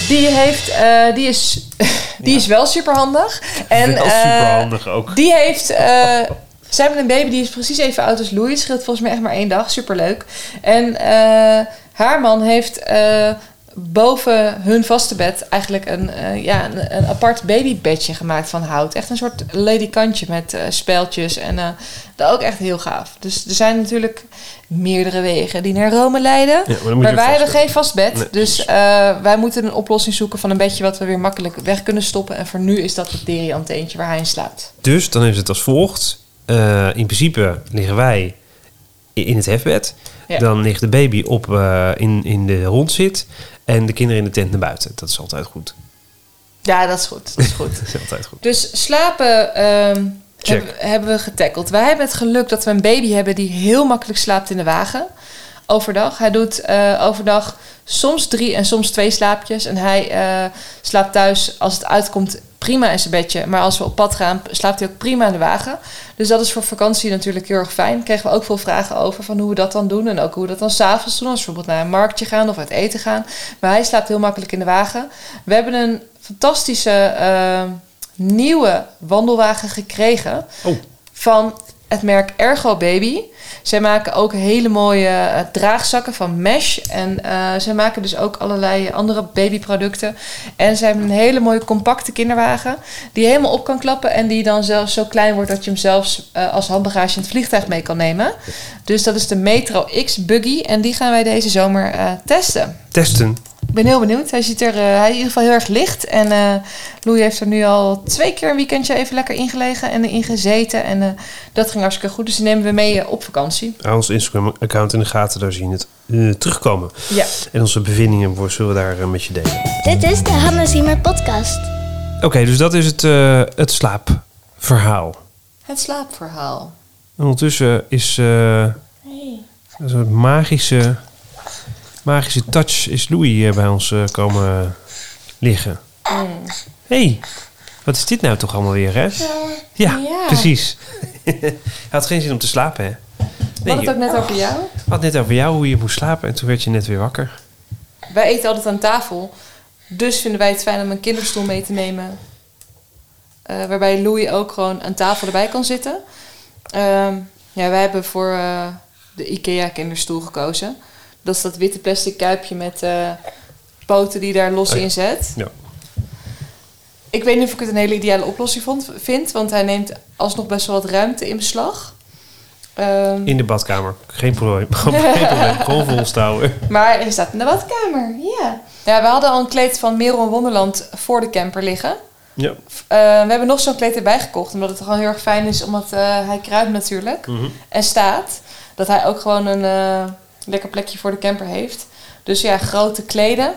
die, heeft, eh, die, is, [laughs] die is wel superhandig. En, Wel eh, superhandig ook. die heeft. eh ze hebben een baby die is precies even oud als Louis. Scheelt volgens mij echt maar één dag. Superleuk. En haar man heeft boven hun vaste bed eigenlijk een, eh, ja, een, een apart babybedje gemaakt van hout. Echt een soort ledikantje met eh spijltjes. En eh, dat ook echt heel gaaf. Dus er zijn natuurlijk meerdere wegen die naar Rome leiden. Ja, maar wij hebben geen vast bed. Nee, dus wij moeten een oplossing zoeken van een bedje wat we weer makkelijk weg kunnen stoppen. En voor nu is dat het Derian-teentje waar hij in slaapt. Dus dan is het als volgt. In principe liggen wij in het hefbed. Ja. Dan ligt de baby op, in, in de rondzit. En de kinderen in de tent naar buiten. Dat is altijd goed. Ja, dat is goed. Dat is goed. [laughs] Dat is altijd goed. dus slapen ehm, hebben, hebben we getackled. Wij hebben het geluk dat we een baby hebben die heel makkelijk slaapt in de wagen. Overdag. Hij doet eh, overdag soms drie en soms twee slaapjes. En hij eh, slaapt thuis als het uitkomt prima in zijn bedje. Maar als we op pad gaan, slaapt hij ook prima in de wagen. Dus dat is voor vakantie natuurlijk heel erg fijn. Kregen we ook veel vragen over van hoe we dat dan doen. En ook hoe we dat dan s'avonds doen. Als we bijvoorbeeld naar een marktje gaan of uit eten gaan. Maar hij slaapt heel makkelijk in de wagen. We hebben een fantastische eh, nieuwe wandelwagen gekregen. Oh. Van het merk Ergo Baby. Zij maken ook hele mooie eh, draagzakken van mesh. En eh, zij maken dus ook allerlei andere babyproducten. En ze hebben een hele mooie compacte kinderwagen. Die je helemaal op kan klappen. En die dan zelfs zo klein wordt dat je hem zelfs eh, als handbagage in het vliegtuig mee kan nemen. Dus dat is de Metro X Buggy. En die gaan wij deze zomer testen. Testen. Ik ben heel benieuwd. Hij ziet er eh, hij is in ieder geval heel erg licht. En eh Louis heeft er nu al twee keer een weekendje even lekker ingelegen en erin gezeten. En eh, dat ging hartstikke goed. Dus die nemen we mee op vakantie. Hou ons Instagram-account in de gaten, daar zie je het terugkomen. Ja. En onze bevindingen voor- zullen we daar met je delen. Dit is de Hanna Zimmer podcast. Oké, dus dat is het, eh, het slaapverhaal. Het slaapverhaal. En ondertussen is eh, een soort magische, magische touch is Louis hier bij ons eh, komen liggen. Mm. hey, wat is dit nou toch allemaal weer, hè? Ja, Ja. precies. [laughs] Hij had geen zin om te slapen, hè? We Nee, hadden het ook net over jou. hadden net over jou, hoe je moest slapen. En toen werd je net weer wakker. Wij eten altijd aan tafel. Dus vinden wij het fijn om een kinderstoel mee te nemen. Eh, waarbij Louis ook gewoon aan tafel erbij kan zitten. Ehm, ja, wij hebben voor eh, de IKEA kinderstoel gekozen. Dat is dat witte plastic kuipje met eh, poten die daar los Oh ja. in zet. Ja. Ik weet niet of ik het een hele ideale oplossing vond, vind. Want hij neemt alsnog best wel wat ruimte in beslag. Ehm, In de badkamer. Geen probleem. [laughs] Geen probleem. Gewoon volstouwen. Maar er staat in de badkamer, ja. Ja, we hadden al een kleed van Merel in Wonderland voor de camper liggen. Ja. Eh, we hebben nog zo'n kleed erbij gekocht, omdat het gewoon heel erg fijn is, omdat eh, hij kruipt natuurlijk Mhm. en staat. Dat hij ook gewoon een lekker plekje voor de camper heeft. Dus ja, grote kleden.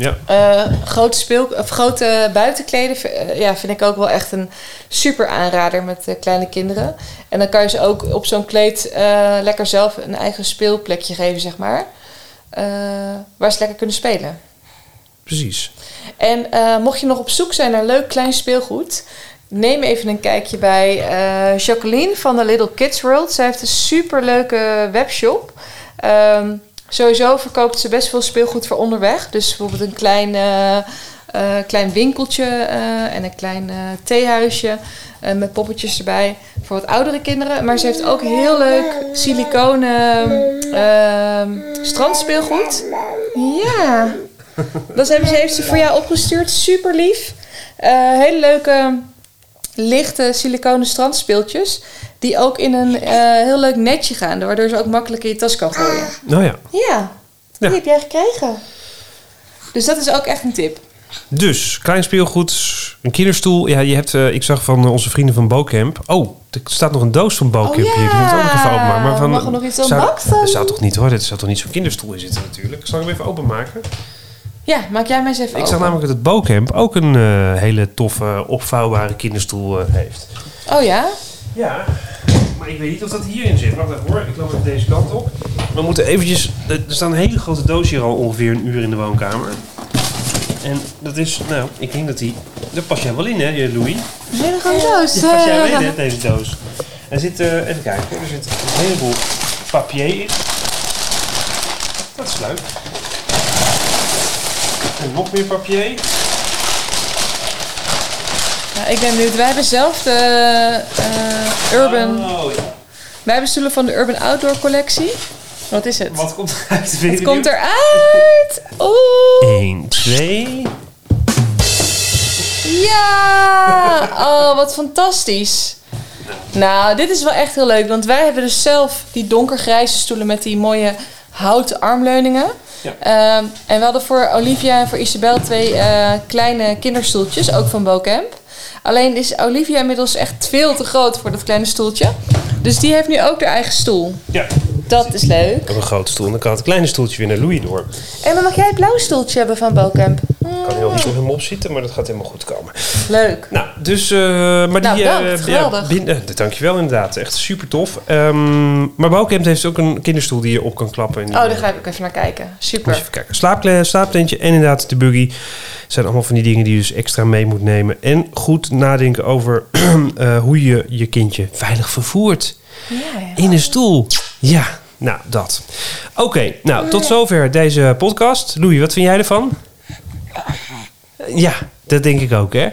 Ja. Eh, grote, speel, of grote buitenkleden eh, ja, vind ik ook wel echt een super aanrader met kleine kinderen. En dan kan je ze ook op zo'n kleed eh, lekker zelf een eigen speelplekje geven, zeg maar. Waar ze lekker kunnen spelen. Precies. En mocht je nog op zoek zijn naar leuk klein speelgoed, neem even een kijkje bij eh, Jacqueline van de Little Kids World. Zij heeft een super leuke webshop. Ehm, sowieso verkoopt ze best veel speelgoed voor onderweg. Dus bijvoorbeeld een klein, eh, eh, klein winkeltje en een klein eh, theehuisje eh, met poppetjes erbij voor wat oudere kinderen. Maar ze heeft ook heel leuk siliconen ehm, strandspeelgoed. Ja. Dat heeft ze voor jou opgestuurd. Super lief. Hele leuke, lichte siliconen strandspeeltjes. Die ook in een eh, heel leuk netje gaan. Waardoor ze ook makkelijk in je tas kan gooien. Nou ja. Ja, die Ja. heb jij gekregen. Dus dat is ook echt een tip. Dus, klein speelgoed, een kinderstoel. Ja, je hebt, eh, ik zag van eh, onze vrienden van Bocamp. Oh, er staat nog een doos van Bocamp Oh hier. Die moet ook nog even openmaken. Maar van, Mag er nog iets zou, unboxen? Dat zou toch niet hoor, er zou toch niet zo'n kinderstoel in zitten natuurlijk. Zal ik hem even openmaken? Ja, maak jij mij eens even Ik open. zag namelijk dat het Bocamp ook een eh, hele toffe opvouwbare kinderstoel eh, heeft. Oh ja? Ja, maar ik weet niet of dat hierin zit. Wacht even hoor, ik loop even deze kant op. We moeten eventjes... Er staat een hele grote doos hier al ongeveer een uur in de woonkamer. En dat is, nou, ik denk dat die... Daar pas jij wel in, hè, je Louis? Een hele grote doos. Die pas jij wel in, hè, deze doos. Er zit, eh, even kijken, er zit een heleboel papier in. Dat is leuk. En nog meer papier. Ja, ik ben benieuwd. Wij hebben zelf de eh, Urban... Oh, ja. Wij hebben stoelen van de Urban Outdoor collectie. Wat is het? Wat komt eruit? Het komt eruit! Oeh! 1, 2... Ja! Oh, wat fantastisch. Nou, dit is wel echt heel leuk. Want wij hebben dus zelf die donkergrijze stoelen met die mooie houten armleuningen. Ja. Ehm, en we hadden voor Olivia en voor Isabel twee eh, kleine kinderstoeltjes, ook van Bocamp. Alleen is Olivia inmiddels echt veel te groot voor dat kleine stoeltje. Dus die heeft nu ook haar eigen stoel. Ja, Dat is leuk. ook een grote stoel. En dan kan het kleine stoeltje weer naar Louis door. En dan mag jij het blauwe stoeltje hebben van Bocamp. Ik kan heel niet op hem opzitten, maar dat gaat helemaal goed komen. Leuk. Nou, dus... eh, maar Nou, die... bedankt. eh, Geweldig. binnen, eh, dankjewel inderdaad. Echt super tof. Ehm, maar Bouwcamp heeft ook een kinderstoel die je op kan klappen. Oh, daar eh, ga ik ook even naar kijken. Super. even kijken. Slaapkle- slaaptentje en inderdaad de buggy. zijn allemaal van die dingen die je dus extra mee moet nemen. En goed nadenken over [clears throat] eh, hoe je je kindje veilig vervoert. Ja, ja. In een stoel. Ja, nou dat. Oké, nou tot zover deze podcast. Louis, wat vind jij ervan? Ja, dat denk ik ook, hè.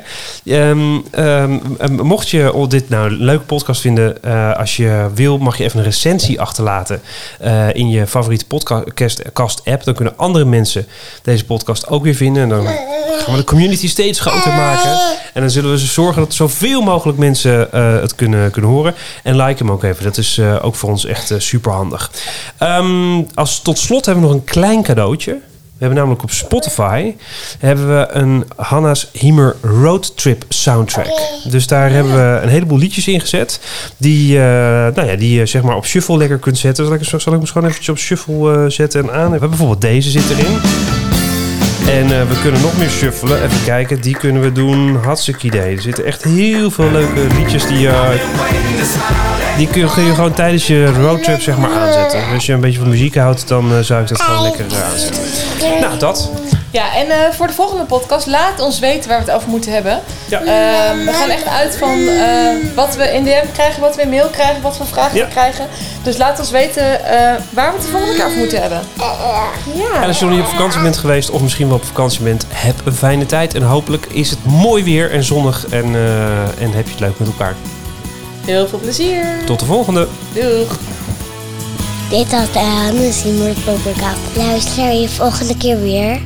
Ehm, ehm, ehm, mocht je dit nou een leuke podcast vinden, eh, als je wil, mag je even een recensie achterlaten eh, in je favoriete podcast-app. Dan kunnen andere mensen deze podcast ook weer vinden. En dan gaan we de community steeds groter maken. En dan zullen we zorgen dat zoveel mogelijk mensen eh, het kunnen, kunnen horen. En like hem ook even. Dat is ook voor ons echt super handig. als tot slot hebben we nog een klein cadeautje. We hebben namelijk op Spotify hebben we een Hanna's Hiemer Road Trip soundtrack. Dus daar hebben we een heleboel liedjes in gezet. Die, eh, nou ja, die je zeg maar op shuffle lekker kunt zetten. Zal ik, zal ik hem gewoon eventjes op shuffle eh, zetten en aan? We hebben bijvoorbeeld deze zit erin. En eh, we kunnen nog meer shuffelen. Even kijken, die kunnen we doen. Hartstikke idee. Er zitten echt heel veel leuke liedjes die, die kun je, kun je gewoon tijdens je roadtrip zeg maar aanzetten. Dus als je een beetje van muziek houdt, dan eh, zou ik dat gewoon lekker eh, aanzetten. Nou, dat. Ja, en eh, voor de volgende podcast laat ons weten waar we het over moeten hebben. Ja. Ehm, we gaan echt uit van eh, wat we in DM krijgen, wat we in mail krijgen, wat voor vragen Ja. we krijgen. Dus laat ons weten eh, waar we het de volgende keer over moeten hebben. Ja. En als je nog niet op vakantie bent geweest, of misschien wel op vakantie bent, heb een fijne tijd. En hopelijk is het mooi weer en zonnig en, eh, en heb je het leuk met elkaar. Heel veel plezier. Tot de volgende. Doeg. Dit was de Hannes. Luister je volgende keer weer.